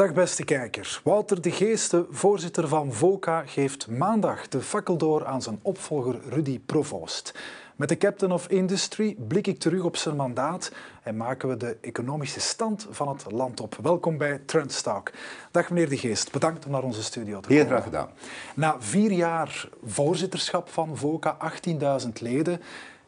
Dag beste kijkers. Wouter de Geeste, voorzitter van VOCA, geeft maandag de fakkel door aan zijn opvolger Rudy Provoost. Met de Captain of Industry blik ik terug op zijn mandaat en maken we de economische stand van het land op. Welkom bij Trendstalk. Dag meneer de Geest, bedankt om naar onze studio te komen. Heel graag gedaan. Na vier jaar voorzitterschap van VOCA, 18.000 leden,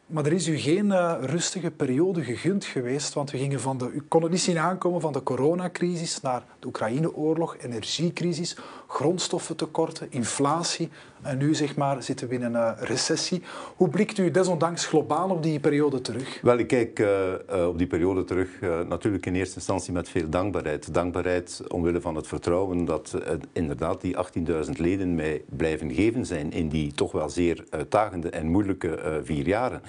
maar er is u geen uh, rustige periode gegund geweest, want we gingen van de, u kon het niet zien aankomen van de coronacrisis naar de Oekraïne-oorlog, energiecrisis, grondstoffentekorten, inflatie. En nu zeg maar, zitten we in een uh, recessie. Hoe blikt u desondanks globaal op die periode terug? Wel, ik kijk uh, uh, op die periode terug natuurlijk in eerste instantie met veel dankbaarheid. Dankbaarheid omwille van het vertrouwen dat inderdaad die 18.000 leden mij blijven geven zijn in die toch wel zeer uitdagende en moeilijke vier jaren.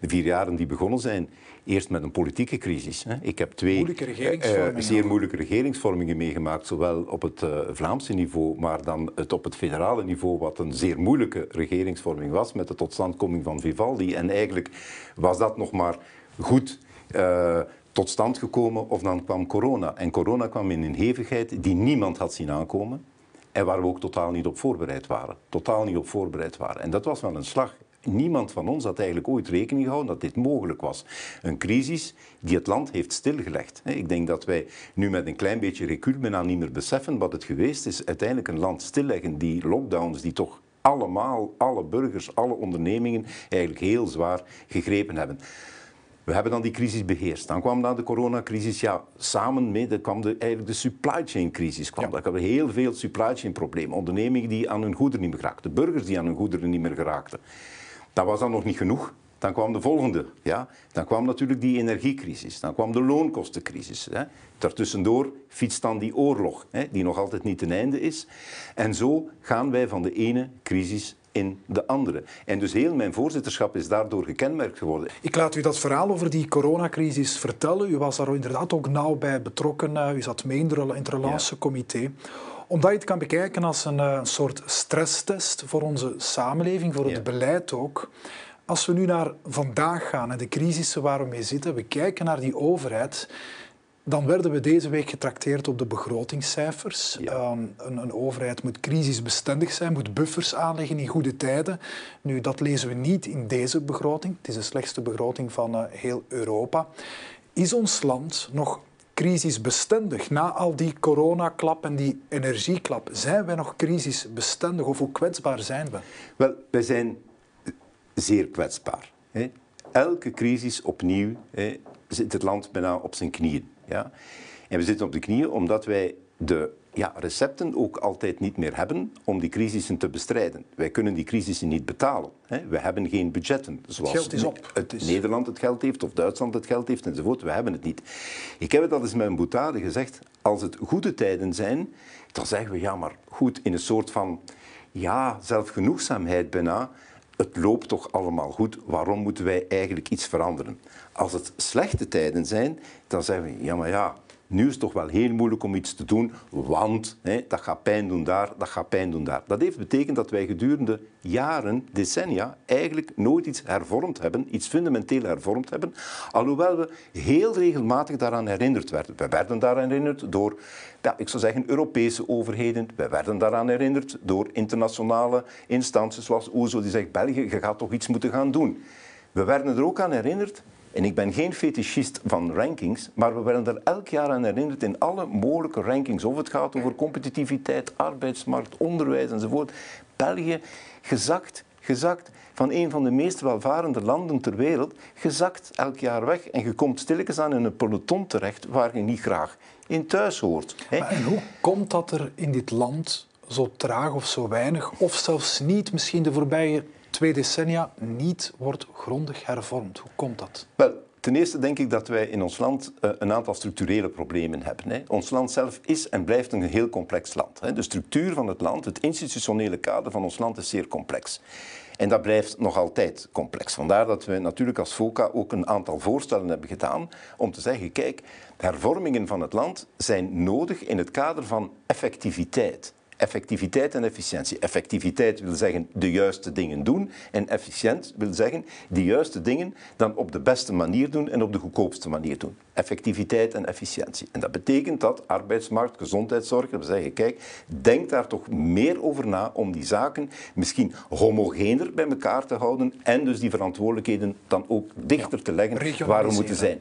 De vier jaren die begonnen zijn eerst met een politieke crisis. Ik heb twee moeilijke regeringsvormingen. zeer moeilijke regeringsvormingen meegemaakt, zowel op het Vlaamse niveau, maar dan het op het federale niveau, wat een zeer moeilijke regeringsvorming was met de totstandkoming van Vivaldi. En eigenlijk was dat nog maar goed tot stand gekomen of dan kwam corona. En corona kwam in een hevigheid die niemand had zien aankomen en waar we ook totaal niet op voorbereid waren. Totaal niet op voorbereid waren. En dat was wel een slag. Niemand van ons had eigenlijk ooit rekening gehouden dat dit mogelijk was. Een crisis die het land heeft stilgelegd. Ik denk dat wij nu met een klein beetje recul bijna niet meer beseffen wat het geweest is. Uiteindelijk een land stilleggen, die lockdowns die toch allemaal, alle burgers, alle ondernemingen eigenlijk heel zwaar gegrepen hebben. We hebben dan die crisis beheerst. Dan kwam dan de coronacrisis. Ja, samen mee dan kwam de, eigenlijk de supply chain crisis. Kwam. Ja. Kwamen heel veel supply chain problemen. Ondernemingen die aan hun goederen niet meer geraakten. Burgers die aan hun goederen niet meer geraakten. Dat was dan nog niet genoeg. Dan kwam de volgende. Ja? Dan kwam natuurlijk die energiecrisis. Dan kwam de loonkostencrisis. Hè? Daartussendoor fietst dan die oorlog, hè? die nog altijd niet ten einde is. En zo gaan wij van de ene crisis in de andere. En dus heel mijn voorzitterschap is daardoor gekenmerkt geworden. Ik laat u dat verhaal over die coronacrisis vertellen. U was daar inderdaad ook nauw bij betrokken. U zat mee in het relatiecomité. Ja omdat je het kan bekijken als een, een soort stresstest voor onze samenleving, voor het ja. beleid ook. Als we nu naar vandaag gaan en de crisissen waar we mee zitten, we kijken naar die overheid, dan werden we deze week getrakteerd op de begrotingscijfers. Ja. Um, een, een, overheid moet crisisbestendig zijn, moet buffers aanleggen in goede tijden. Nu, dat lezen we niet in deze begroting. Het is de slechtste begroting van uh, heel Europa. Is ons land nog crisisbestendig? Na al die coronaklap en die energieklap, zijn wij nog crisisbestendig of hoe kwetsbaar zijn we? Wel, wij zijn zeer kwetsbaar. Hè. Elke crisis opnieuw hè, zit het land bijna op zijn knieën. Ja? En we zitten op de knieën omdat wij de ja, recepten ook altijd niet meer hebben om die crisissen te bestrijden. Wij kunnen die crisissen niet betalen. Hè. We hebben geen budgetten. Zoals het geld is op. Het is... Nederland het geld heeft of Duitsland het geld heeft enzovoort. We hebben het niet. Ik heb het al eens met een boetade gezegd. Als het goede tijden zijn, dan zeggen we ja, maar goed, in een soort van ja, zelfgenoegzaamheid bijna het loopt toch allemaal goed, waarom moeten wij eigenlijk iets veranderen? Als het slechte tijden zijn, dan zeggen we, ja maar ja, nu is het toch wel heel moeilijk om iets te doen, want hè, dat gaat pijn doen daar, dat gaat pijn doen daar. Dat heeft betekend dat wij gedurende jaren, decennia, eigenlijk nooit iets hervormd hebben, iets fundamenteel hervormd hebben, alhoewel we heel regelmatig daaraan herinnerd werden. We werden daaraan herinnerd door, ja, ik zou zeggen, Europese overheden. We werden daaraan herinnerd door internationale instanties zoals OESO, die zegt, België, je gaat toch iets moeten gaan doen. We werden er ook aan herinnerd en ik ben geen fetischist van rankings, maar we werden er elk jaar aan herinnerd in alle mogelijke rankings. Of het gaat over competitiviteit, arbeidsmarkt, onderwijs enzovoort. België gezakt, gezakt van een van de meest welvarende landen ter wereld, gezakt elk jaar weg. En je komt stilletjes aan in een peloton terecht waar je niet graag in thuis hoort. en hoe komt dat er in dit land zo traag of zo weinig, of zelfs niet misschien de voorbije twee decennia niet wordt grondig hervormd. Hoe komt dat? Wel, ten eerste denk ik dat wij in ons land uh, een aantal structurele problemen hebben. Ons land zelf is en blijft een heel complex land. De structuur van het land, het institutionele kader van ons land is zeer complex. En dat blijft nog altijd complex. Vandaar dat we natuurlijk als FOCA ook een aantal voorstellen hebben gedaan om te zeggen, kijk, hervormingen van het land zijn nodig in het kader van effectiviteit effectiviteit en efficiëntie. Effectiviteit wil zeggen de juiste dingen doen en efficiënt wil zeggen de juiste dingen dan op de beste manier doen en op de goedkoopste manier doen. effectiviteit en efficiëntie. En dat betekent dat arbeidsmarkt, gezondheidszorg, dat we zeggen, kijk, denk daar toch meer over na om die zaken misschien homogener bij elkaar te houden en dus die verantwoordelijkheden dan ook dichter te leggen waar we moeten zijn.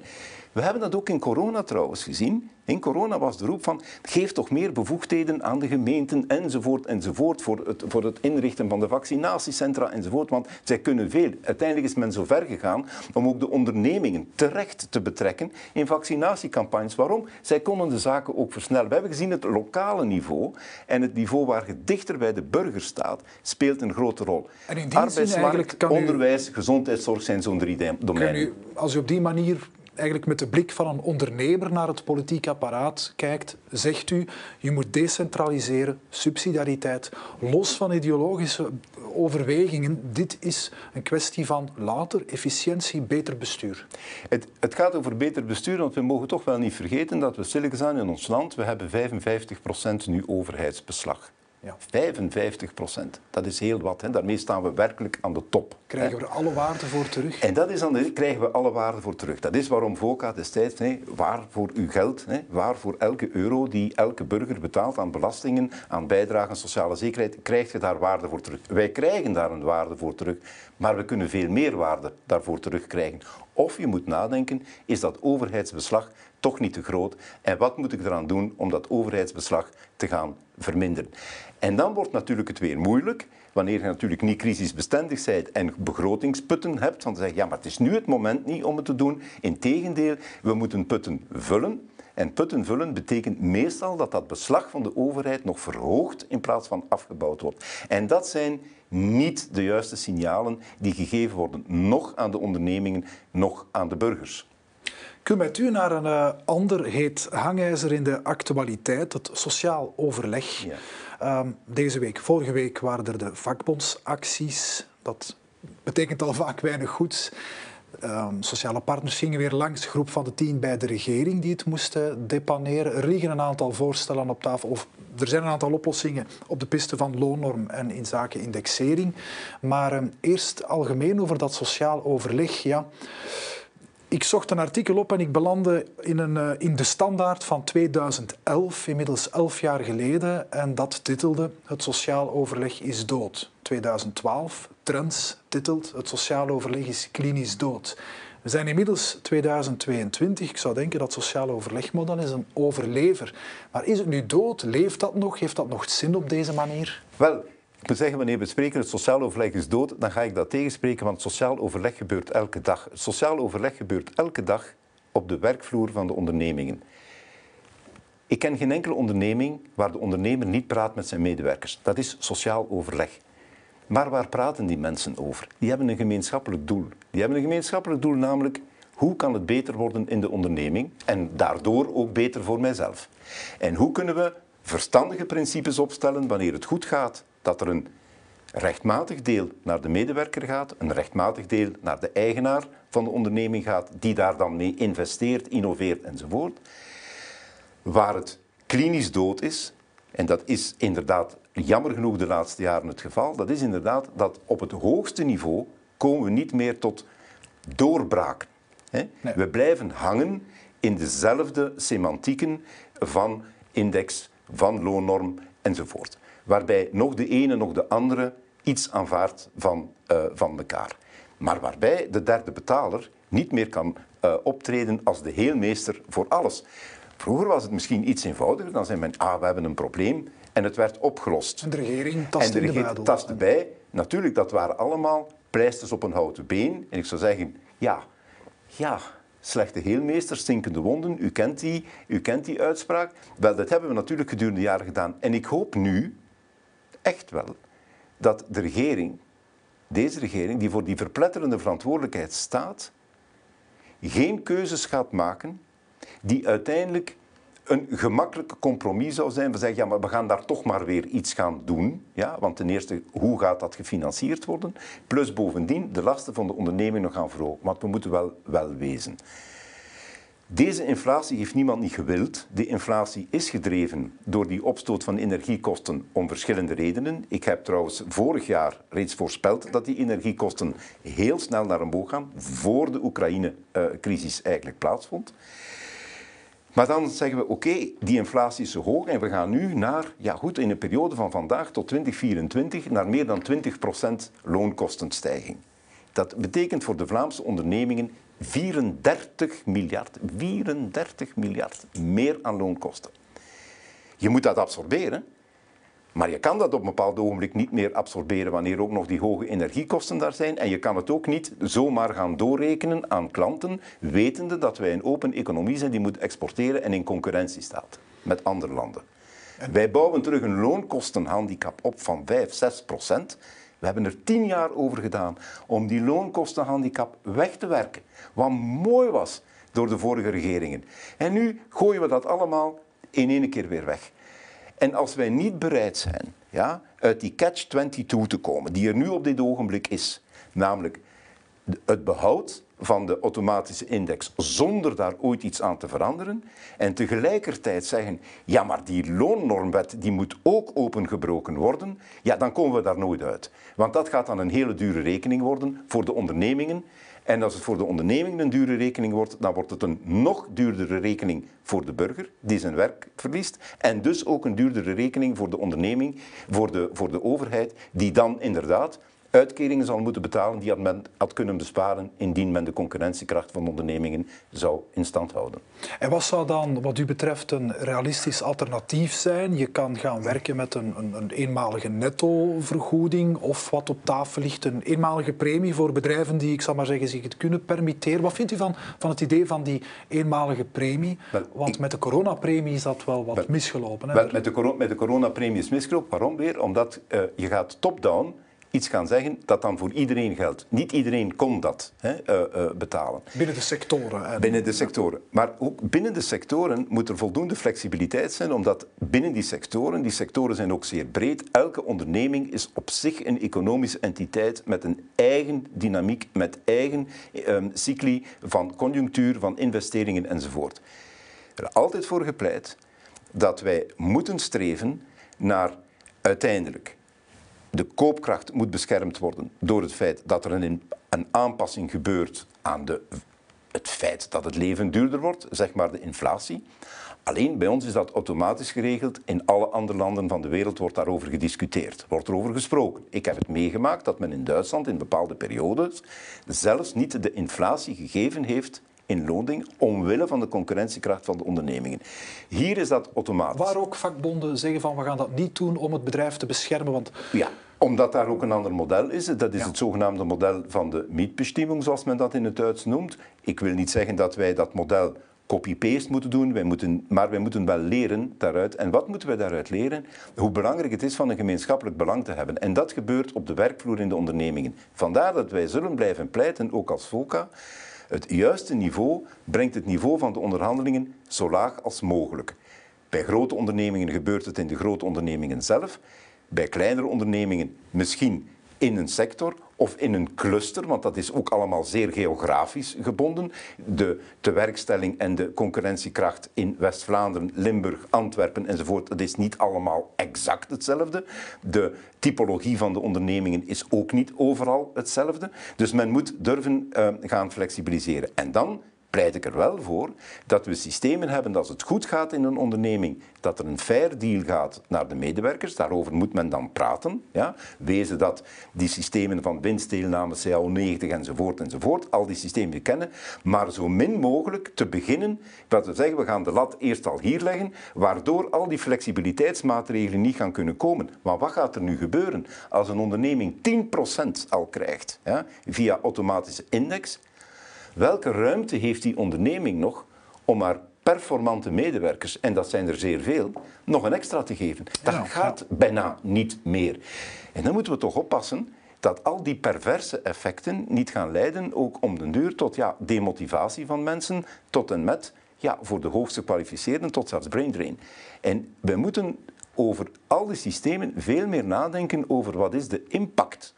We hebben dat ook in corona trouwens gezien. In corona was de roep van geef toch meer bevoegdheden aan de gemeenten enzovoort enzovoort voor het, voor het inrichten van de vaccinatiecentra enzovoort. Want zij kunnen veel. Uiteindelijk is men zo ver gegaan om ook de ondernemingen terecht te betrekken in vaccinatiecampagnes. Waarom? Zij konden de zaken ook versnellen. We hebben gezien het lokale niveau en het niveau waar je dichter bij de burger staat, speelt een grote rol. En in die Arbeidsmarkt, onderwijs, gezondheidszorg zijn zo'n drie domeinen. U, als u op die manier eigenlijk met de blik van een ondernemer naar het politiek apparaat kijkt, zegt u, je moet decentraliseren, subsidiariteit, los van ideologische overwegingen. Dit is een kwestie van later efficiëntie, beter bestuur. Het, het gaat over beter bestuur, want we mogen toch wel niet vergeten dat we stilletjes aan in ons land, we hebben 55% nu overheidsbeslag. Ja. 55 procent. Dat is heel wat. Hè. Daarmee staan we werkelijk aan de top. Krijgen we er alle waarde voor terug? En dat is dan, krijgen we alle waarde voor terug. Dat is waarom VOCA destijds, nee, waar voor uw geld, nee, waar voor elke euro die elke burger betaalt aan belastingen, aan bijdragen, sociale zekerheid, krijg je daar waarde voor terug. Wij krijgen daar een waarde voor terug, maar we kunnen veel meer waarde daarvoor terugkrijgen. Of je moet nadenken, is dat overheidsbeslag toch niet te groot? En wat moet ik eraan doen om dat overheidsbeslag te gaan verminderen? En dan wordt natuurlijk het weer moeilijk, wanneer je natuurlijk niet crisisbestendig bent en begrotingsputten hebt, van te zeggen, ja, maar het is nu het moment niet om het te doen. Integendeel, we moeten putten vullen. En putten vullen betekent meestal dat dat beslag van de overheid nog verhoogd in plaats van afgebouwd wordt. En dat zijn niet de juiste signalen die gegeven worden, nog aan de ondernemingen, nog aan de burgers. Met u naar een uh, ander heet hangijzer in de actualiteit, het sociaal overleg. Ja. Um, deze week, vorige week waren er de vakbondsacties. Dat betekent al vaak weinig goeds. Um, sociale partners gingen weer langs, groep van de tien bij de regering die het moesten depaneren. Er liggen een aantal voorstellen op tafel, of er zijn een aantal oplossingen op de piste van loonnorm en in zaken indexering. Maar um, eerst algemeen over dat sociaal overleg. Ja. Ik zocht een artikel op en ik belandde in, een, uh, in de standaard van 2011, inmiddels elf jaar geleden. En dat titelde Het sociaal overleg is dood. 2012, Trends titelt Het sociaal overleg is klinisch dood. We zijn inmiddels 2022. Ik zou denken dat sociaal overlegmodel is een overlever. Maar is het nu dood? Leeft dat nog? Heeft dat nog zin op deze manier? Wel, moet zeggen, wanneer we spreken het sociaal overleg is dood, dan ga ik dat tegenspreken, want sociaal overleg gebeurt elke dag. Het sociaal overleg gebeurt elke dag op de werkvloer van de ondernemingen. Ik ken geen enkele onderneming waar de ondernemer niet praat met zijn medewerkers. Dat is sociaal overleg. Maar waar praten die mensen over? Die hebben een gemeenschappelijk doel. Die hebben een gemeenschappelijk doel, namelijk hoe kan het beter worden in de onderneming en daardoor ook beter voor mijzelf. En hoe kunnen we verstandige principes opstellen wanneer het goed gaat dat er een rechtmatig deel naar de medewerker gaat, een rechtmatig deel naar de eigenaar van de onderneming gaat, die daar dan mee investeert, innoveert enzovoort. Waar het klinisch dood is, en dat is inderdaad jammer genoeg de laatste jaren het geval, dat is inderdaad dat op het hoogste niveau komen we niet meer tot doorbraken. We blijven hangen in dezelfde semantieken van index, van loonnorm enzovoort waarbij nog de ene nog de andere iets aanvaardt van, uh, van elkaar. Maar waarbij de derde betaler niet meer kan uh, optreden als de heelmeester voor alles. Vroeger was het misschien iets eenvoudiger. Dan zei men, ah, we hebben een probleem. En het werd opgelost. En de regering tastte, en de regering tastte bij. Natuurlijk, dat waren allemaal pleisters op een houten been. En ik zou zeggen, ja, ja, slechte heelmeester, stinkende wonden. U kent die, u kent die uitspraak. Wel, dat hebben we natuurlijk gedurende jaren gedaan. En ik hoop nu echt wel dat de regering, deze regering, die voor die verpletterende verantwoordelijkheid staat, geen keuzes gaat maken die uiteindelijk een gemakkelijke compromis zou zijn. We zeggen, ja, maar we gaan daar toch maar weer iets gaan doen. Ja, want ten eerste, hoe gaat dat gefinancierd worden? Plus bovendien de lasten van de onderneming nog gaan verhogen. Want we moeten wel, wel wezen. Deze inflatie heeft niemand niet gewild. De inflatie is gedreven door die opstoot van energiekosten om verschillende redenen. Ik heb trouwens vorig jaar reeds voorspeld dat die energiekosten heel snel naar omhoog gaan, voor de Oekraïne-crisis eigenlijk plaatsvond. Maar dan zeggen we, oké, die inflatie is zo hoog en we gaan nu naar, ja goed, in een periode van vandaag tot 2024, naar meer dan 20% loonkostenstijging. Dat betekent voor de Vlaamse ondernemingen 34 miljard, 34 miljard meer aan loonkosten. Je moet dat absorberen, maar je kan dat op een bepaald ogenblik niet meer absorberen wanneer ook nog die hoge energiekosten daar zijn. En je kan het ook niet zomaar gaan doorrekenen aan klanten, wetende dat wij een open economie zijn die moet exporteren en in concurrentie staat met andere landen. Wij bouwen terug een loonkostenhandicap op van 5, 6 procent. We hebben er tien jaar over gedaan om die loonkostenhandicap weg te werken. Wat mooi was door de vorige regeringen. En nu gooien we dat allemaal in één keer weer weg. En als wij niet bereid zijn ja, uit die catch-22 te komen, die er nu op dit ogenblik is, namelijk het behoud van de automatische index zonder daar ooit iets aan te veranderen. En tegelijkertijd zeggen, ja maar die loonnormwet die moet ook opengebroken worden. Ja, dan komen we daar nooit uit. Want dat gaat dan een hele dure rekening worden voor de ondernemingen. En als het voor de onderneming een dure rekening wordt, dan wordt het een nog duurdere rekening voor de burger die zijn werk verliest. En dus ook een duurdere rekening voor de onderneming, voor de, voor de overheid, die dan inderdaad uitkeringen zal moeten betalen die men had kunnen besparen indien men de concurrentiekracht van ondernemingen zou in stand houden. En wat zou dan wat u betreft een realistisch alternatief zijn? Je kan gaan werken met een, een, een eenmalige nettovergoeding of wat op tafel ligt, een eenmalige premie voor bedrijven die, ik zal maar zeggen, zich het kunnen permitteren. Wat vindt u van, van het idee van die eenmalige premie? Want met de coronapremie is dat wel wat misgelopen. Hè? Wel, met, de, met de coronapremie is misgelopen. Waarom weer? Omdat uh, je gaat top-down iets gaan zeggen dat dan voor iedereen geldt. Niet iedereen kon dat hè, uh, uh, betalen. Binnen de sectoren. En... Binnen de sectoren. Maar ook binnen de sectoren moet er voldoende flexibiliteit zijn, omdat binnen die sectoren, die sectoren zijn ook zeer breed, elke onderneming is op zich een economische entiteit met een eigen dynamiek, met eigen um, cycli van conjunctuur, van investeringen enzovoort. Er is altijd voor gepleit dat wij moeten streven naar uiteindelijk de koopkracht moet beschermd worden door het feit dat er een, een aanpassing gebeurt aan de, het feit dat het leven duurder wordt, zeg maar de inflatie. Alleen bij ons is dat automatisch geregeld. In alle andere landen van de wereld wordt daarover gediscuteerd, wordt erover gesproken. Ik heb het meegemaakt dat men in Duitsland in bepaalde periodes zelfs niet de inflatie gegeven heeft in loonding omwille van de concurrentiekracht van de ondernemingen. Hier is dat automatisch. Waar ook vakbonden zeggen van we gaan dat niet doen om het bedrijf te beschermen, want... Ja, omdat daar ook een ander model is. Dat is het zogenaamde model van de mietbestimming, zoals men dat in het Duits noemt. Ik wil niet zeggen dat wij dat model copy-paste moeten doen, wij moeten, maar wij moeten wel leren daaruit. En wat moeten wij daaruit leren? Hoe belangrijk het is van een gemeenschappelijk belang te hebben. En dat gebeurt op de werkvloer in de ondernemingen. Vandaar dat wij zullen blijven pleiten, ook als VOCA, het juiste niveau brengt het niveau van de onderhandelingen zo laag als mogelijk. Bij grote ondernemingen gebeurt het in de grote ondernemingen zelf. Bij kleinere ondernemingen misschien in een sector of in een cluster, want dat is ook allemaal zeer geografisch gebonden. De tewerkstelling en de concurrentiekracht in West-Vlaanderen, Limburg, Antwerpen enzovoort, dat is niet allemaal exact hetzelfde. De typologie van de ondernemingen is ook niet overal hetzelfde. Dus men moet durven uh, gaan flexibiliseren. En dan pleit ik er wel voor dat we systemen hebben dat als het goed gaat in een onderneming, dat er een fair deal gaat naar de medewerkers. Daarover moet men dan praten. Ja? Wezen dat die systemen van winstdeelname, CAO90 enzovoort enzovoort, al die systemen kennen, maar zo min mogelijk te beginnen, dat we zeggen, we gaan de lat eerst al hier leggen, waardoor al die flexibiliteitsmaatregelen niet gaan kunnen komen. Maar wat gaat er nu gebeuren als een onderneming 10% al krijgt ja, via automatische index? Welke ruimte heeft die onderneming nog om haar performante medewerkers, en dat zijn er zeer veel, nog een extra te geven? Dat gaat bijna niet meer. En dan moeten we toch oppassen dat al die perverse effecten niet gaan leiden, ook om de duur, tot ja, demotivatie van mensen, tot en met, ja, voor de hoogste kwalificeerden, tot zelfs brain drain. En we moeten over al die systemen veel meer nadenken over wat is de impact,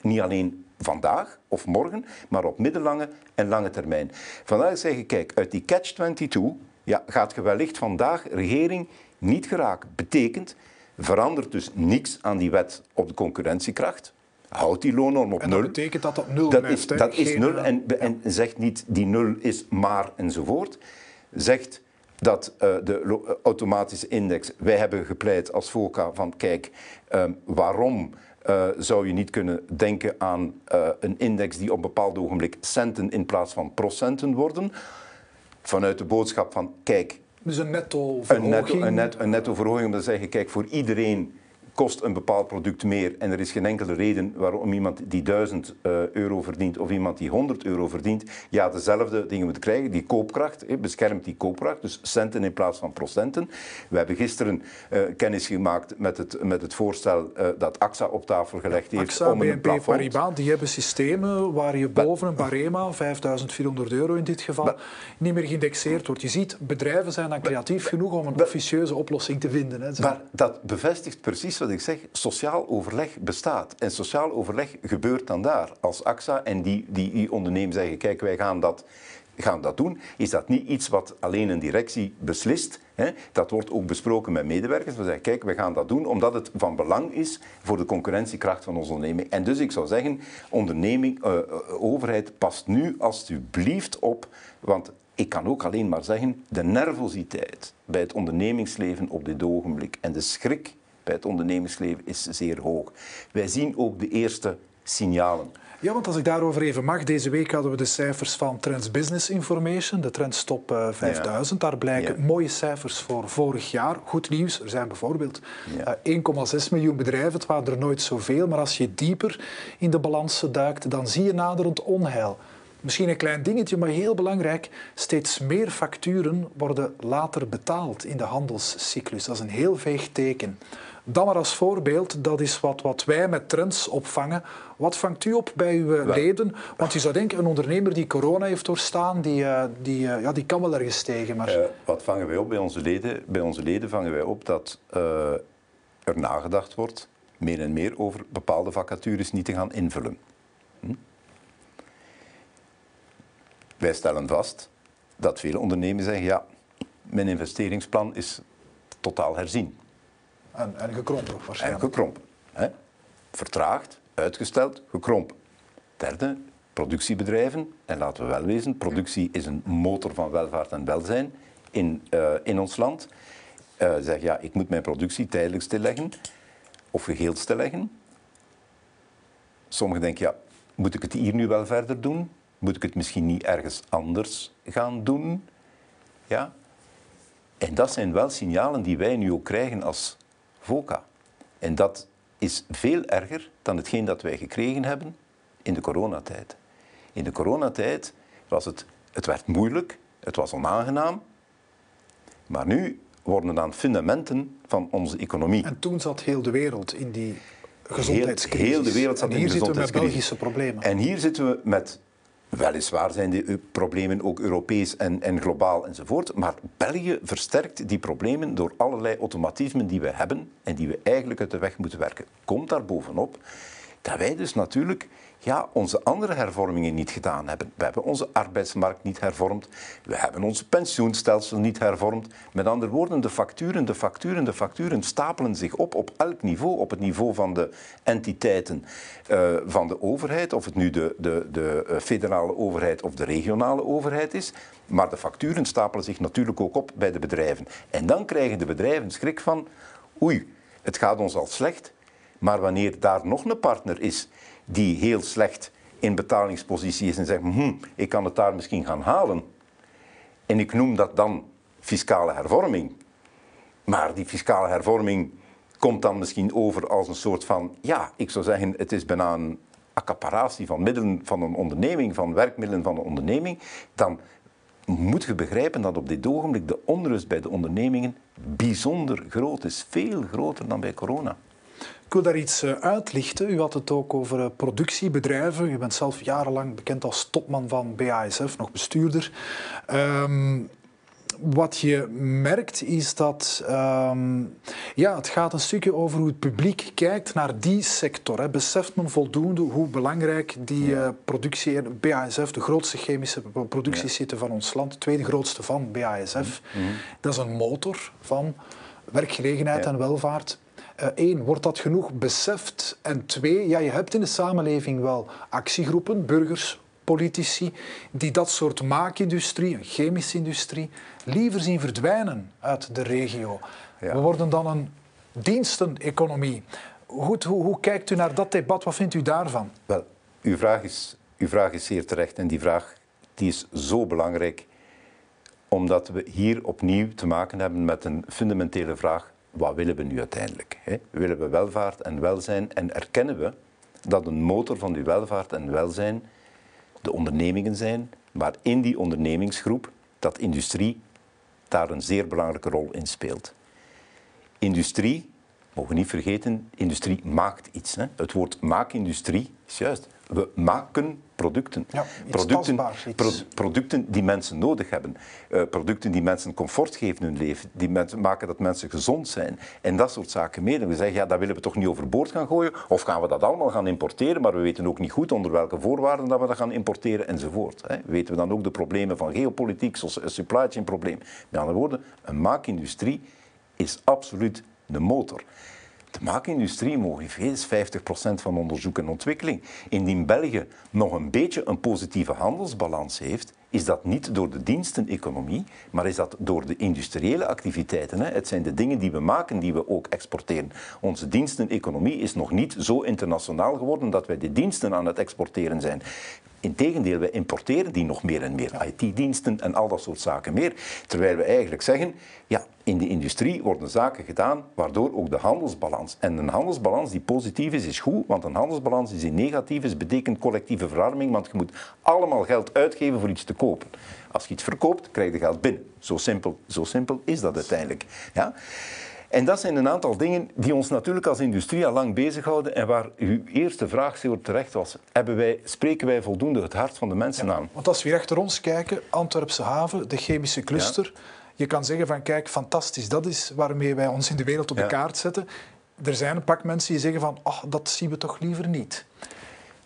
niet alleen vandaag of morgen, maar op middellange en lange termijn. Vandaar zeg ik, kijk, uit die catch-22 ja, gaat je wellicht vandaag regering niet geraken. Betekent, verandert dus niks aan die wet op de concurrentiekracht. Houdt die loonnorm op en dat betekent dat dat nul dat blijft. Is, dat is nul en, en zegt niet die nul is maar enzovoort. Zegt dat uh, de automatische index, wij hebben gepleit als VOCA van kijk, um, waarom uh, zou je niet kunnen denken aan uh, een index die op een bepaald ogenblik centen in plaats van procenten worden? Vanuit de boodschap van kijk. Dus een netto verhoging? Een netto, een, net, een netto verhoging om te zeggen, kijk, voor iedereen kost een bepaald product meer en er is geen enkele reden waarom iemand die 1000 uh, euro verdient of iemand die 100 euro verdient, ja, dezelfde dingen moet krijgen. Die koopkracht beschermt die koopkracht, dus centen in plaats van procenten. We hebben gisteren uh, kennis gemaakt met het, met het voorstel uh, dat AXA op tafel gelegd heeft AXA, om een BNP Paribas, die hebben systemen waar je boven een barema, 5400 euro in dit geval, niet meer geïndexeerd wordt. Je ziet, bedrijven zijn dan creatief genoeg om een officieuze oplossing te vinden. Hè, maar dat bevestigt precies wat ik zeg, sociaal overleg bestaat. En sociaal overleg gebeurt dan daar. Als AXA en die, die, die ondernemen zeggen, kijk, wij gaan dat, gaan dat doen, is dat niet iets wat alleen een directie beslist. Hè? Dat wordt ook besproken met medewerkers. We zeggen, kijk, we gaan dat doen omdat het van belang is voor de concurrentiekracht van onze onderneming. En dus ik zou zeggen, onderneming, uh, overheid, past nu alstublieft op, want ik kan ook alleen maar zeggen, de nervositeit bij het ondernemingsleven op dit ogenblik en de schrik bij het ondernemingsleven is zeer hoog. Wij zien ook de eerste signalen. Ja, want als ik daarover even mag, deze week hadden we de cijfers van Trends Business Information, de Trends Top 5000. Daar blijken mooie cijfers voor vorig jaar. Goed nieuws, er zijn bijvoorbeeld ja. 1,6 miljoen bedrijven, het waren er nooit zoveel, maar als je dieper in de balansen duikt, dan zie je naderend onheil. Misschien een klein dingetje, maar heel belangrijk. Steeds meer facturen worden later betaald in de handelscyclus. Dat is een heel veeg teken. Dan maar als voorbeeld, dat is wat, wat wij met trends opvangen. Wat vangt u op bij uw leden? Want je zou denken, een ondernemer die corona heeft doorstaan, die, uh, die, uh, ja, die kan wel ergens tegen. Maar... Uh, wat vangen wij op bij onze leden? Bij onze leden vangen wij op dat er nagedacht wordt, meer en meer, over bepaalde vacatures niet te gaan invullen. Hm? Wij stellen vast dat veel ondernemers zeggen, ja, mijn investeringsplan is totaal herzien. En, en gekrompen waarschijnlijk. En gekrompen. Hè? Vertraagd, uitgesteld, gekrompen. Derde, productiebedrijven. En laten we wel wezen, productie is een motor van welvaart en welzijn in, uh, in ons land. Uh, zeg ja, ik moet mijn productie tijdelijk stilleggen of geheel stilleggen. Sommigen denken, ja, moet ik het hier nu wel verder doen? Moet ik het misschien niet ergens anders gaan doen? Ja? En dat zijn wel signalen die wij nu ook krijgen als VOCA. En dat is veel erger dan hetgeen dat wij gekregen hebben in de coronatijd. In de coronatijd was het, het werd moeilijk, het was onaangenaam, maar nu worden dan fundamenten van onze economie. En toen zat heel de wereld in die gezondheidscrisis. Heel, heel de wereld zat en hier in de zitten we met Belgische problemen. En hier zitten we met Weliswaar zijn die problemen ook Europees en, en globaal enzovoort, maar België versterkt die problemen door allerlei automatismen die we hebben en die we eigenlijk uit de weg moeten werken. Komt daar bovenop dat wij dus natuurlijk ja, onze andere hervormingen niet gedaan hebben. We hebben onze arbeidsmarkt niet hervormd. We hebben ons pensioenstelsel niet hervormd. Met andere woorden, de facturen, de facturen, de facturen stapelen zich op op elk niveau. Op het niveau van de entiteiten uh, van de overheid, of het nu de, de, de eh, federale overheid of de regionale overheid is. Maar de facturen stapelen zich natuurlijk ook op bij de bedrijven. En dan krijgen de bedrijven schrik van, oei, het gaat ons al slecht. Maar wanneer daar nog een partner is die heel slecht in betalingspositie is en zegt, hm, ik kan het daar misschien gaan halen. En ik noem dat dan fiscale hervorming. Maar die fiscale hervorming komt dan misschien over als een soort van, ja, ik zou zeggen, het is bijna een accaparatie van middelen van een onderneming, van werkmiddelen van een onderneming. Dan moet je begrijpen dat op dit ogenblik de onrust bij de ondernemingen bijzonder groot is. Veel groter dan bij corona. Ik wil daar iets eh, uitlichten. U had het ook over eh, productiebedrijven. U bent zelf jarenlang bekend als topman van BASF, nog bestuurder. Um, wat je merkt is dat um, ja, het gaat een stukje over hoe het publiek kijkt naar die sector. Hè. Beseft men voldoende hoe belangrijk die ja. uh, productie, BASF, de grootste chemische productiesite ja. van ons land, de tweede grootste van BASF, mm -hmm. dat is een motor van werkgelegenheid ja. en welvaart Eén, uh, wordt dat genoeg beseft? En twee, ja, je hebt in de samenleving wel actiegroepen, burgers politici die dat soort maakindustrie, een chemische industrie, liever zien verdwijnen uit de regio. We worden dan een diensteneconomie. Goed, hoe, hoe kijkt u naar dat debat? Wat vindt u daarvan? Wel, uw vraag is, uw vraag is zeer terecht en die vraag die is zo belangrijk omdat we hier opnieuw te maken hebben met een fundamentele vraag. Wat willen we nu uiteindelijk? Hè? Willen we welvaart en welzijn en erkennen we dat een motor van die welvaart en welzijn de ondernemingen zijn, maar in die ondernemingsgroep dat industrie daar een zeer belangrijke rol in speelt. Industrie, mogen we niet vergeten, industrie maakt iets. Hè? Het woord maakindustrie is juist. We maken producten. Ja, producten, producten die mensen nodig hebben. Uh, producten die mensen comfort geven in hun leven. Die mensen, maken dat mensen gezond zijn. En dat soort zaken meer. we zeggen, ja, dat willen we toch niet overboord gaan gooien? Of gaan we dat allemaal gaan importeren? Maar we weten ook niet goed onder welke voorwaarden dat we dat gaan importeren enzovoort. Hè. Weten we dan ook de problemen van geopolitiek, zoals een supply chain probleem. Met andere woorden, een maakindustrie is absoluut de motor. De maakindustrie is 50% van onderzoek en ontwikkeling. Indien België nog een beetje een positieve handelsbalans heeft, is dat niet door de diensteneconomie, maar is dat door de industriële activiteiten. Het zijn de dingen die we maken die we ook exporteren. Onze diensteneconomie is nog niet zo internationaal geworden dat wij de diensten aan het exporteren zijn. Integendeel, wij importeren die nog meer en meer. IT-diensten en al dat soort zaken meer. Terwijl we eigenlijk zeggen, ja, in de industrie worden zaken gedaan waardoor ook de handelsbalans. En een handelsbalans die positief is, is goed, want een handelsbalans die negatief is, betekent collectieve verarming, want je moet allemaal geld uitgeven voor iets te kopen. Als je iets verkoopt, krijg je geld binnen. Zo simpel, zo simpel is dat uiteindelijk. Ja? En dat zijn een aantal dingen die ons natuurlijk als industrie al lang bezighouden en waar uw eerste vraag zeer terecht was. Hebben wij, spreken wij voldoende het hart van de mensen aan? Want als we hier achter ons kijken, Antwerpse haven, de chemische cluster, je kan zeggen van kijk, fantastisch, dat is waarmee wij ons in de wereld op de kaart zetten. Er zijn een pak mensen die zeggen van, ach, dat zien we toch liever niet.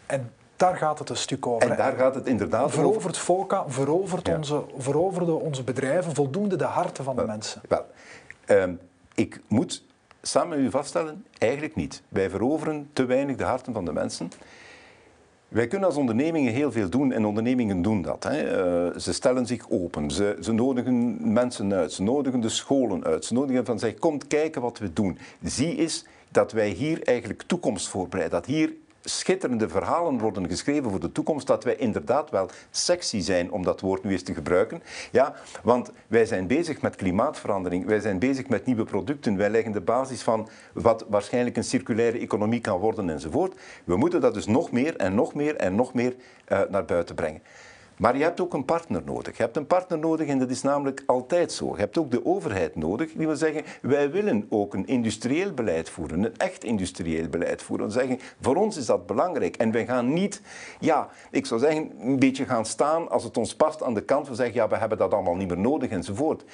En daar gaat het een stuk over. En daar gaat het inderdaad verovert over. FOCA, verovert onze, veroverde onze bedrijven voldoende de harten van de mensen? Wel, ehm, ik moet samen met u vaststellen, eigenlijk niet. Wij veroveren te weinig de harten van de mensen. Wij kunnen als ondernemingen heel veel doen en ondernemingen doen dat. Hè. Uh, ze stellen zich open, ze, ze, nodigen mensen uit, ze nodigen de scholen uit, ze nodigen van zeg, kom kijken wat we doen. Zie eens dat wij hier eigenlijk toekomst voorbereiden, dat hier schitterende verhalen worden geschreven voor de toekomst, dat wij inderdaad wel sexy zijn, om dat woord nu eens te gebruiken. Ja, want wij zijn bezig met klimaatverandering, wij zijn bezig met nieuwe producten, wij leggen de basis van wat waarschijnlijk een circulaire economie kan worden enzovoort. We moeten dat dus nog meer en nog meer en nog meer uh, naar buiten brengen. Maar je hebt ook een partner nodig. Je hebt een partner nodig en dat is namelijk altijd zo. Je hebt ook de overheid nodig die wil zeggen, wij willen ook een industrieel beleid voeren, een echt industrieel beleid voeren. En zeggen, voor ons is dat belangrijk. En wij gaan niet, ja, ik zou zeggen, een beetje gaan staan als het ons past aan de kant. We zeggen, ja, we hebben dat allemaal niet meer nodig enzovoort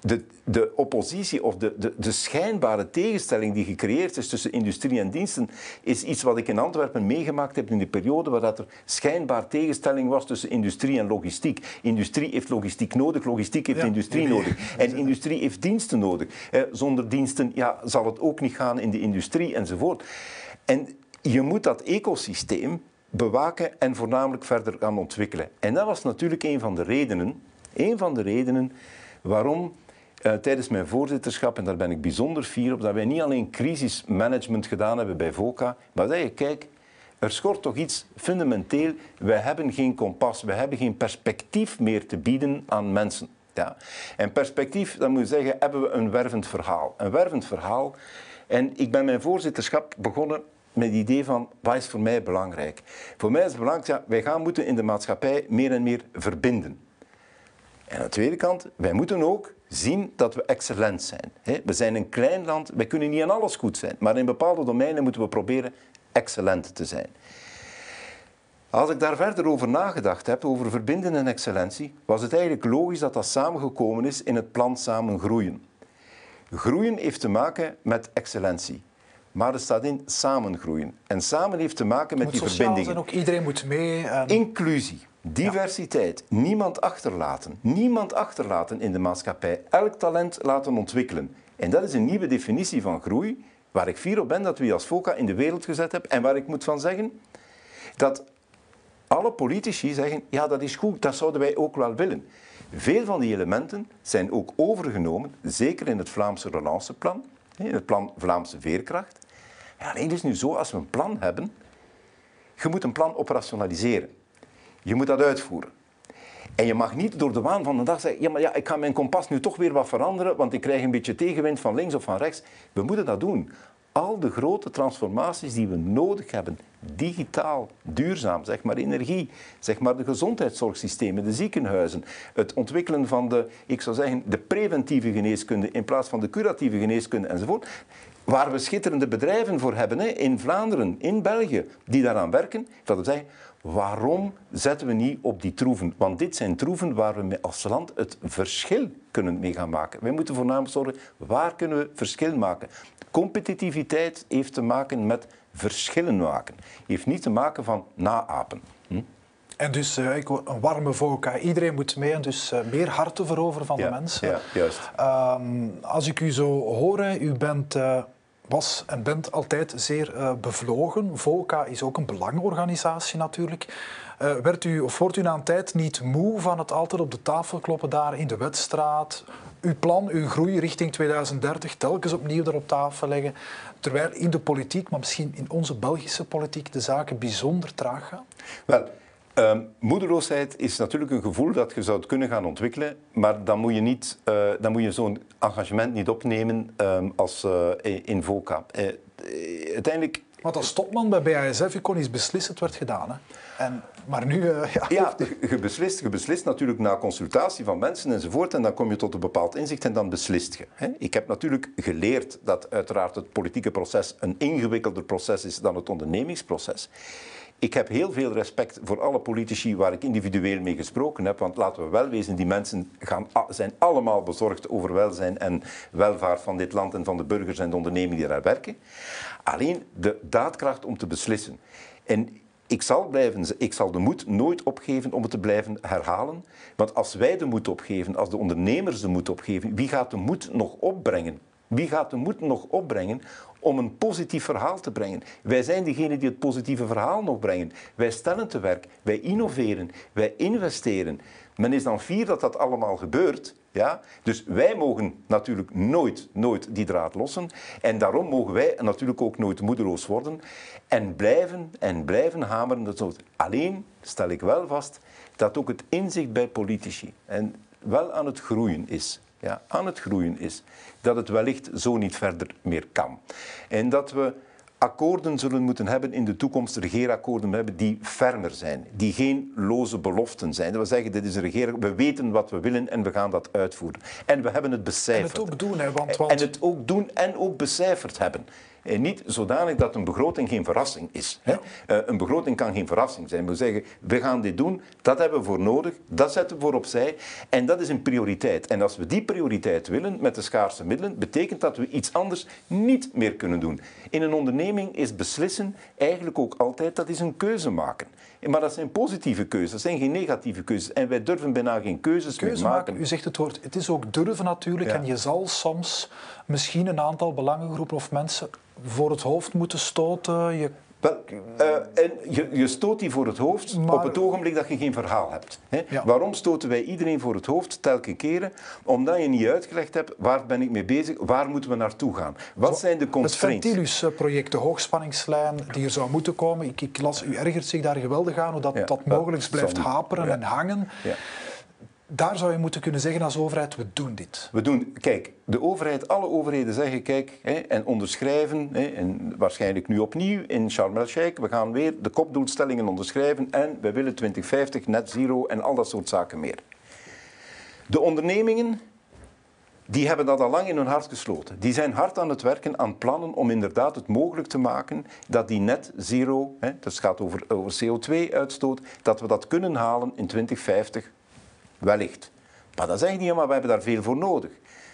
de, de oppositie of de, de, de schijnbare tegenstelling die gecreëerd is tussen industrie en diensten, is iets wat ik in Antwerpen meegemaakt heb in de periode waar dat er schijnbaar tegenstelling was tussen industrie en logistiek. Industrie heeft logistiek nodig, logistiek heeft industrie nodig. En industrie heeft diensten nodig. Eh, zonder diensten ja, zal het ook niet gaan in de industrie enzovoort. En je moet dat ecosysteem bewaken en voornamelijk verder gaan ontwikkelen. En dat was natuurlijk een van de redenen, een van de redenen waarom uh, tijdens mijn voorzitterschap, en daar ben ik bijzonder fier op, dat wij niet alleen crisismanagement gedaan hebben bij VOCA, maar dat je, kijk, er schort toch iets fundamenteel. Wij hebben geen kompas, we hebben geen perspectief meer te bieden aan mensen. Ja. En perspectief, dan moet je zeggen, hebben we een wervend verhaal. Een wervend verhaal. En ik ben mijn voorzitterschap begonnen met het idee van, wat is voor mij belangrijk? Voor mij is het belangrijk, ja, wij gaan moeten in de maatschappij meer en meer verbinden. En aan de tweede kant, wij moeten ook zien dat we excellent zijn. We zijn een klein land, wij kunnen niet in alles goed zijn, maar in bepaalde domeinen moeten we proberen excellent te zijn. Als ik daar verder over nagedacht heb, over verbinden en excellentie, was het eigenlijk logisch dat dat samengekomen is in het plan Samen Groeien. Groeien heeft te maken met excellentie. Maar er staat in samen groeien. En samen heeft te maken met die verbindingen. Zijn ook iedereen moet mee. En... Inclusie. Diversiteit. Niemand achterlaten. Niemand achterlaten in de maatschappij. Elk talent laten ontwikkelen. En dat is een nieuwe definitie van groei, waar ik fier op ben dat we als FOCA in de wereld gezet hebben en waar ik moet van zeggen dat Alle politici zeggen, ja dat is goed, dat zouden wij ook wel willen. Veel van die elementen zijn ook overgenomen, zeker in het Vlaamse relanceplan, in het plan Vlaamse Veerkracht. Alleen is het nu zo, als we een plan hebben, je moet een plan operationaliseren. Je moet dat uitvoeren. En je mag niet door de waan van de dag zeggen, ja maar ja, ik ga mijn kompas nu toch weer wat veranderen, want ik krijg een beetje tegenwind van links of van rechts. We moeten dat doen. Al de grote transformaties die we nodig hebben, digitaal, duurzaam, zeg maar energie, zeg maar de gezondheidszorgsystemen, de ziekenhuizen, het ontwikkelen van de, ik zou zeggen, de preventieve geneeskunde in plaats van de curatieve geneeskunde enzovoort, waar we schitterende bedrijven voor hebben, hè, in Vlaanderen, in België, die daaraan werken, dat wil zeggen, waarom zetten we niet op die troeven? Want dit zijn troeven waar we als land het verschil kunnen mee gaan maken. Wij moeten voornamelijk zorgen, waar kunnen we verschil maken? Competitiviteit heeft te maken met verschillen maken. Heeft niet te maken van naapen. Hm? En dus uh, een warme VOCA. Iedereen moet mee en dus uh, meer harten veroveren van de mensen. Ja, juist. Um, als ik u zo hoor, u bent... Uh, was en bent altijd zeer uh, bevlogen. VOCA is ook een belangenorganisatie natuurlijk. Uh, werd u, of wordt u na een tijd niet moe van het altijd op de tafel kloppen daar in de wedstraat? Uw plan, uw groei richting 2030 telkens opnieuw daar op tafel leggen. Terwijl in de politiek, maar misschien in onze Belgische politiek, de zaken bijzonder traag gaan? Wel, uh, moedeloosheid is natuurlijk een gevoel dat je zou kunnen gaan ontwikkelen, maar dan moet je, niet, uh, dan moet je zo'n engagement niet opnemen um, als uh, in VOCA. Uh, uiteindelijk... Want als topman bij BASF, je kon iets beslissen, het werd gedaan. Hè? En, maar nu... ja, ja je, beslist, je beslist natuurlijk na consultatie van mensen enzovoort en dan kom je tot een bepaald inzicht en dan beslist je. Hè? Ik heb natuurlijk geleerd dat uiteraard het politieke proces een ingewikkelder proces is dan het ondernemingsproces. Ik heb heel veel respect voor alle politici waar ik individueel mee gesproken heb. Want laten we wel wezen, die mensen gaan, zijn allemaal bezorgd over welzijn en welvaart van dit land en van de burgers en de ondernemingen die daar werken. Alleen de daadkracht om te beslissen. En ik zal, blijven, ik zal de moed nooit opgeven om het te blijven herhalen. Want als wij de moed opgeven, als de ondernemers de moed opgeven, wie gaat de moed nog opbrengen? Wie gaat de moed nog opbrengen om een positief verhaal te brengen. Wij zijn degene die het positieve verhaal nog brengen. Wij stellen te werk, wij innoveren, wij investeren. Men is dan fier dat dat allemaal gebeurt. Ja? Dus wij mogen natuurlijk nooit, nooit die draad lossen. En daarom mogen wij natuurlijk ook nooit moedeloos worden. En blijven en blijven hameren. Dat Alleen stel ik wel vast dat ook het inzicht bij politici en wel aan het groeien is ja, aan het groeien is, dat het wellicht zo niet verder meer kan. En dat we akkoorden zullen moeten hebben in de toekomst, regeerakkoorden hebben die fermer zijn, die geen loze beloften zijn. Dat we zeggen, dit is een regering, we weten wat we willen en we gaan dat uitvoeren. En we hebben het becijferd. En het ook doen, hè, want, want... En het ook doen en ook becijferd hebben. En niet zodanig dat een begroting geen verrassing is. Hè? Uh, een begroting kan geen verrassing zijn. We zeggen, we gaan dit doen, dat hebben we voor nodig, dat zetten we voor opzij. En dat is een prioriteit. En als we die prioriteit willen met de schaarse middelen, betekent dat we iets anders niet meer kunnen doen. In een onderneming is beslissen eigenlijk ook altijd, dat is een keuze maken. Maar dat zijn positieve keuzes, dat zijn geen negatieve keuzes. En wij durven bijna geen keuzes Keuze meer maken. U zegt het woord, het is ook durven natuurlijk. En je zal soms misschien een aantal belangengroepen of mensen voor het hoofd moeten stoten. Je wel, uh, en je, je, stoot die voor het hoofd op het ogenblik dat je geen verhaal hebt. Hè? Waarom stoten wij iedereen voor het hoofd telkens keren? Omdat je niet uitgelegd hebt waar ben ik mee bezig, waar moeten we naartoe gaan? Wat Zo, zijn de constraints? Het Ventilus-project, de hoogspanningslijn die er zou moeten komen. Ik, ik, las, u ergert zich daar geweldig aan, hoe dat, ja, dat mogelijk blijft haperen en hangen daar zou je moeten kunnen zeggen als overheid, we doen dit. We doen, kijk, de overheid, alle overheden zeggen, kijk, hè, en onderschrijven, hè, en waarschijnlijk nu opnieuw in Sharm el-Sheikh, we gaan weer de kopdoelstellingen onderschrijven en we willen 2050 net zero en al dat soort zaken meer. De ondernemingen, die hebben dat al lang in hun hart gesloten. Die zijn hard aan het werken aan plannen om inderdaad het mogelijk te maken dat die net zero, hè, dat gaat over, over CO2-uitstoot, dat we dat kunnen halen in 2050 Wellicht. Maar dat zeg ik niet, maar we hebben daar veel voor nodig.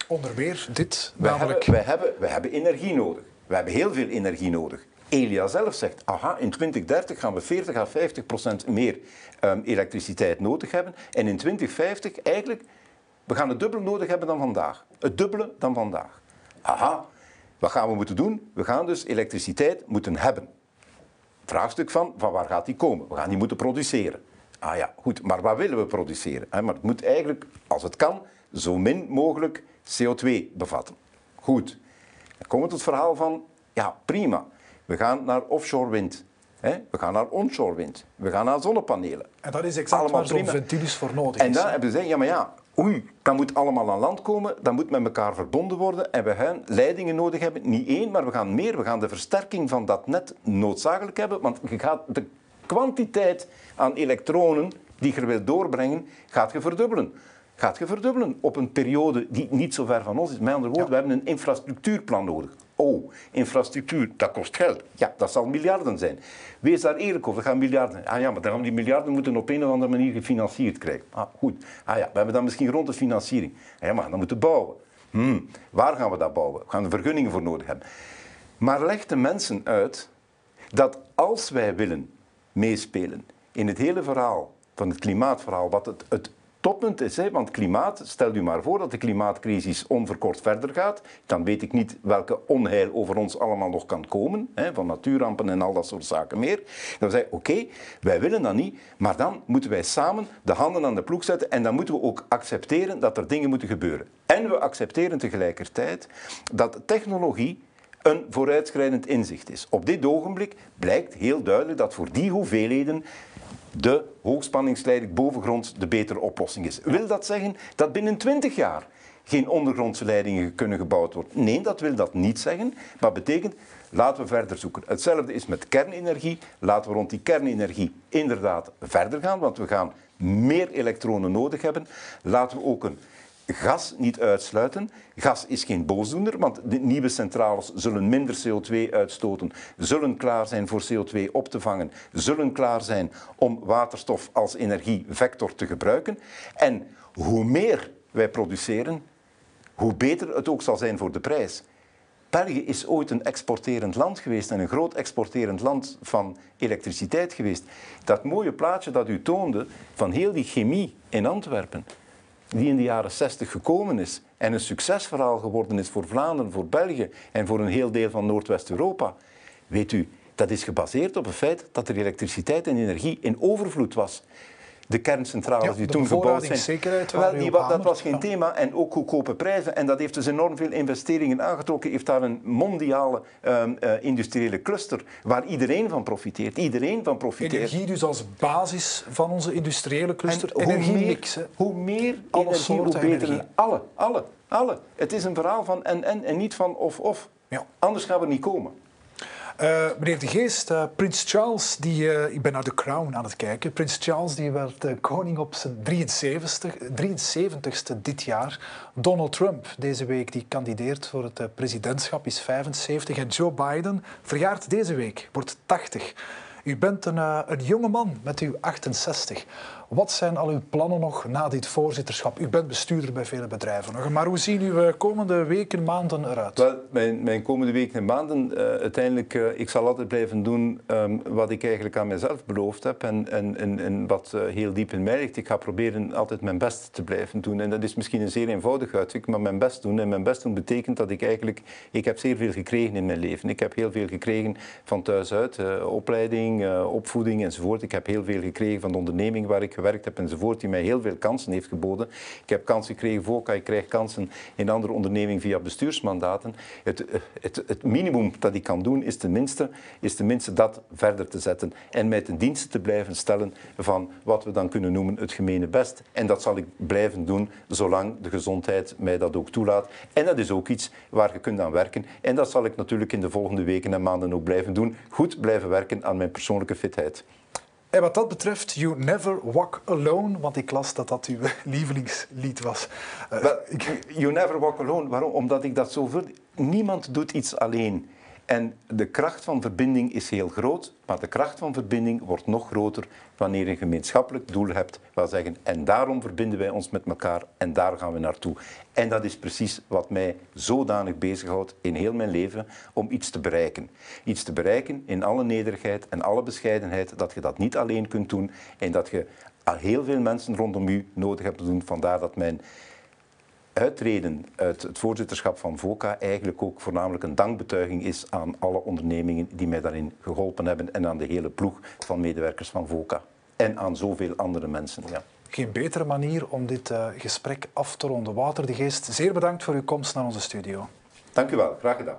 Onder meer dit we namelijk... Hebben, we, hebben, we hebben energie nodig. We hebben heel veel energie nodig. Elia zelf zegt, aha, in 2030 gaan we 40 à 50 procent meer um, elektriciteit nodig hebben. En in 2050 eigenlijk, we gaan het dubbele nodig hebben dan vandaag. Het dubbele dan vandaag. Aha, wat gaan we moeten doen? We gaan dus elektriciteit moeten hebben. vraagstuk van, van waar gaat die komen? We gaan die moeten produceren. Ah ja, goed, maar wat willen we produceren? Maar het moet eigenlijk, als het kan, zo min mogelijk CO2 bevatten. Goed. Dan tot het verhaal van, ja, prima. We gaan naar offshore wind. We gaan naar onshore wind. We gaan naar zonnepanelen. En dat is exact Allemaal waar zo'n voor nodig En dan hebben ze gezegd, ja maar ja, oei, dat moet allemaal aan land komen, dat moet met elkaar verbonden worden en we gaan leidingen nodig hebben. Niet één, maar we gaan meer. We gaan de versterking van dat net noodzakelijk hebben, want je gaat de kwantiteit aan elektronen die je wilt doorbrengen, gaat je verdubbelen. Gaat je verdubbelen op een periode die niet zo ver van ons is. Met andere woorden, we hebben een infrastructuurplan nodig. Oh, infrastructuur, dat kost geld. Ja, dat zal miljarden zijn. Wees daar eerlijk over, dat gaan miljarden. Ah ja, maar dan gaan die miljarden moeten op een of andere manier gefinancierd krijgen. Ah, goed. Ah ja, we hebben dan misschien rond de financiering. Ah, ja, maar dan moeten bouwen. Hmm, waar gaan we dat bouwen? We gaan er vergunningen voor nodig hebben. Maar leg de mensen uit dat als wij willen meespelen in het hele verhaal van het klimaatverhaal, wat het, het toppunt is. Hè? Want klimaat, stel u maar voor dat de klimaatcrisis onverkort verder gaat. Dan weet ik niet welke onheil over ons allemaal nog kan komen. Hè? Van natuurrampen en al dat soort zaken meer. Dan zeg ik, oké, wij willen dat niet. Maar dan moeten wij samen de handen aan de ploeg zetten. En dan moeten we ook accepteren dat er dingen moeten gebeuren. En we accepteren tegelijkertijd dat technologie een vooruitschrijdend inzicht is. Op dit ogenblik blijkt heel duidelijk dat voor die hoeveelheden de hoogspanningsleiding bovengronds de betere oplossing is. Wil dat zeggen dat binnen 20 jaar geen ondergrondse leidingen kunnen gebouwd worden? Nee, dat wil dat niet zeggen, maar betekent laten we verder zoeken. Hetzelfde is met kernenergie. Laten we rond die kernenergie inderdaad verder gaan, want we gaan meer elektronen nodig hebben. Laten we ook een gas niet uitsluiten. Gas is geen boosdoener, want de nieuwe centrales zullen minder CO2 uitstoten, zullen klaar zijn voor CO2 op te vangen, zullen klaar zijn om waterstof als energievector te gebruiken. En hoe meer wij produceren, hoe beter het ook zal zijn voor de prijs. België is ooit een exporterend land geweest en een groot exporterend land van elektriciteit geweest. Dat mooie plaatje dat u toonde van heel die chemie in Antwerpen, die in de jaren 60 gekomen is en een succesverhaal geworden is voor Vlaanderen, voor België en voor een heel deel van Noordwest-Europa. Weet u, dat is gebaseerd op het feit dat er elektriciteit en energie in overvloed was de kerncentrales die toen gebouwd zijn. Wel, die, dat was geen thema en ook goedkope prijzen. En dat heeft dus enorm veel investeringen aangetrokken. Heeft daar een mondiale uh, industriële cluster waar iedereen van profiteert. Iedereen van profiteert. Energie dus als basis van onze industriële cluster. En energie hoe meer, hoe meer energie, hoe beter. Energie. Alle, alle, alle. Het is een verhaal van en en en niet van of of. Ja. Anders gaan we niet komen. Uh, meneer De Geest, uh, Prins Charles, die, uh, ik ben naar The Crown aan het kijken. Prins Charles die werd koning op zijn 73, 73ste dit jaar. Donald Trump deze week die kandideert voor het presidentschap is 75 en Joe Biden verjaart deze week, wordt 80. U bent een, een jonge man met uw 68. Wat zijn al uw plannen nog na dit voorzitterschap? U bent bestuurder bij vele bedrijven nog, maar hoe zien uw komende weken, maanden eruit? Wel, mijn, mijn komende weken en maanden, uh, uiteindelijk, uh, ik zal altijd blijven doen um, wat ik eigenlijk aan mezelf beloofd heb en, en, en, en wat heel diep in mij ligt. Ik ga proberen altijd mijn best te blijven doen. En dat is misschien een zeer eenvoudig uitdruk, maar mijn best doen. En mijn best doen betekent dat ik eigenlijk, ik heb zeer veel gekregen in mijn leven. Ik heb heel veel gekregen van thuis uit, opleiding, opvoeding enzovoort. Ik heb heel veel gekregen van de onderneming waar ik gewerkt heb enzovoort, die mij heel veel kansen heeft geboden. Ik heb kansen gekregen voor ik krijg kansen in andere ondernemingen via bestuursmandaten. Het, het, het minimum dat ik kan doen is tenminste, is tenminste dat verder te zetten en mij ten dienste te blijven stellen van wat we dan kunnen noemen het gemene best. En dat zal ik blijven doen zolang de gezondheid mij dat ook toelaat. En dat is ook iets waar je kunt aan werken. En dat zal ik natuurlijk in de volgende weken en maanden ook blijven doen. Goed blijven werken aan mijn persoonlijke fitheid. En wat dat betreft, You Never Walk Alone, want ik las dat dat uw lievelingslied was. Uh, you Never Walk Alone, waarom? Omdat ik dat zo voel. Niemand doet iets alleen. En de kracht van verbinding is heel groot, maar de kracht van verbinding wordt nog groter wanneer je een gemeenschappelijk doel hebt. Wel zeggen, en daarom verbinden wij ons met elkaar en daar gaan we naartoe. En dat is precies wat mij zodanig bezighoudt in heel mijn leven om iets te bereiken. Iets te bereiken in alle nederigheid en alle bescheidenheid, dat je dat niet alleen kunt doen en dat je heel veel mensen rondom u nodig hebt te doen. Vandaar dat mijn uittreden uit het voorzitterschap van VOCA eigenlijk ook voornamelijk een dankbetuiging is aan alle ondernemingen die mij daarin geholpen hebben en aan de hele ploeg van medewerkers van VOCA. En aan zoveel andere mensen. Ja. Geen betere manier om dit uh, gesprek af te ronden. Wouter de Geest, zeer bedankt voor uw komst naar onze studio. Dank u wel, graag gedaan.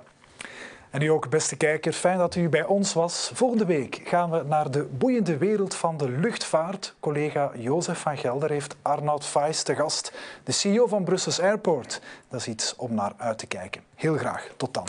En u ook, beste kijker, fijn dat u bij ons was. Volgende week gaan we naar de boeiende wereld van de luchtvaart. Collega Jozef van Gelder heeft Arnoud Fais te gast, de CEO van Brussels Airport. Dat is iets om naar uit te kijken. Heel graag, tot dan.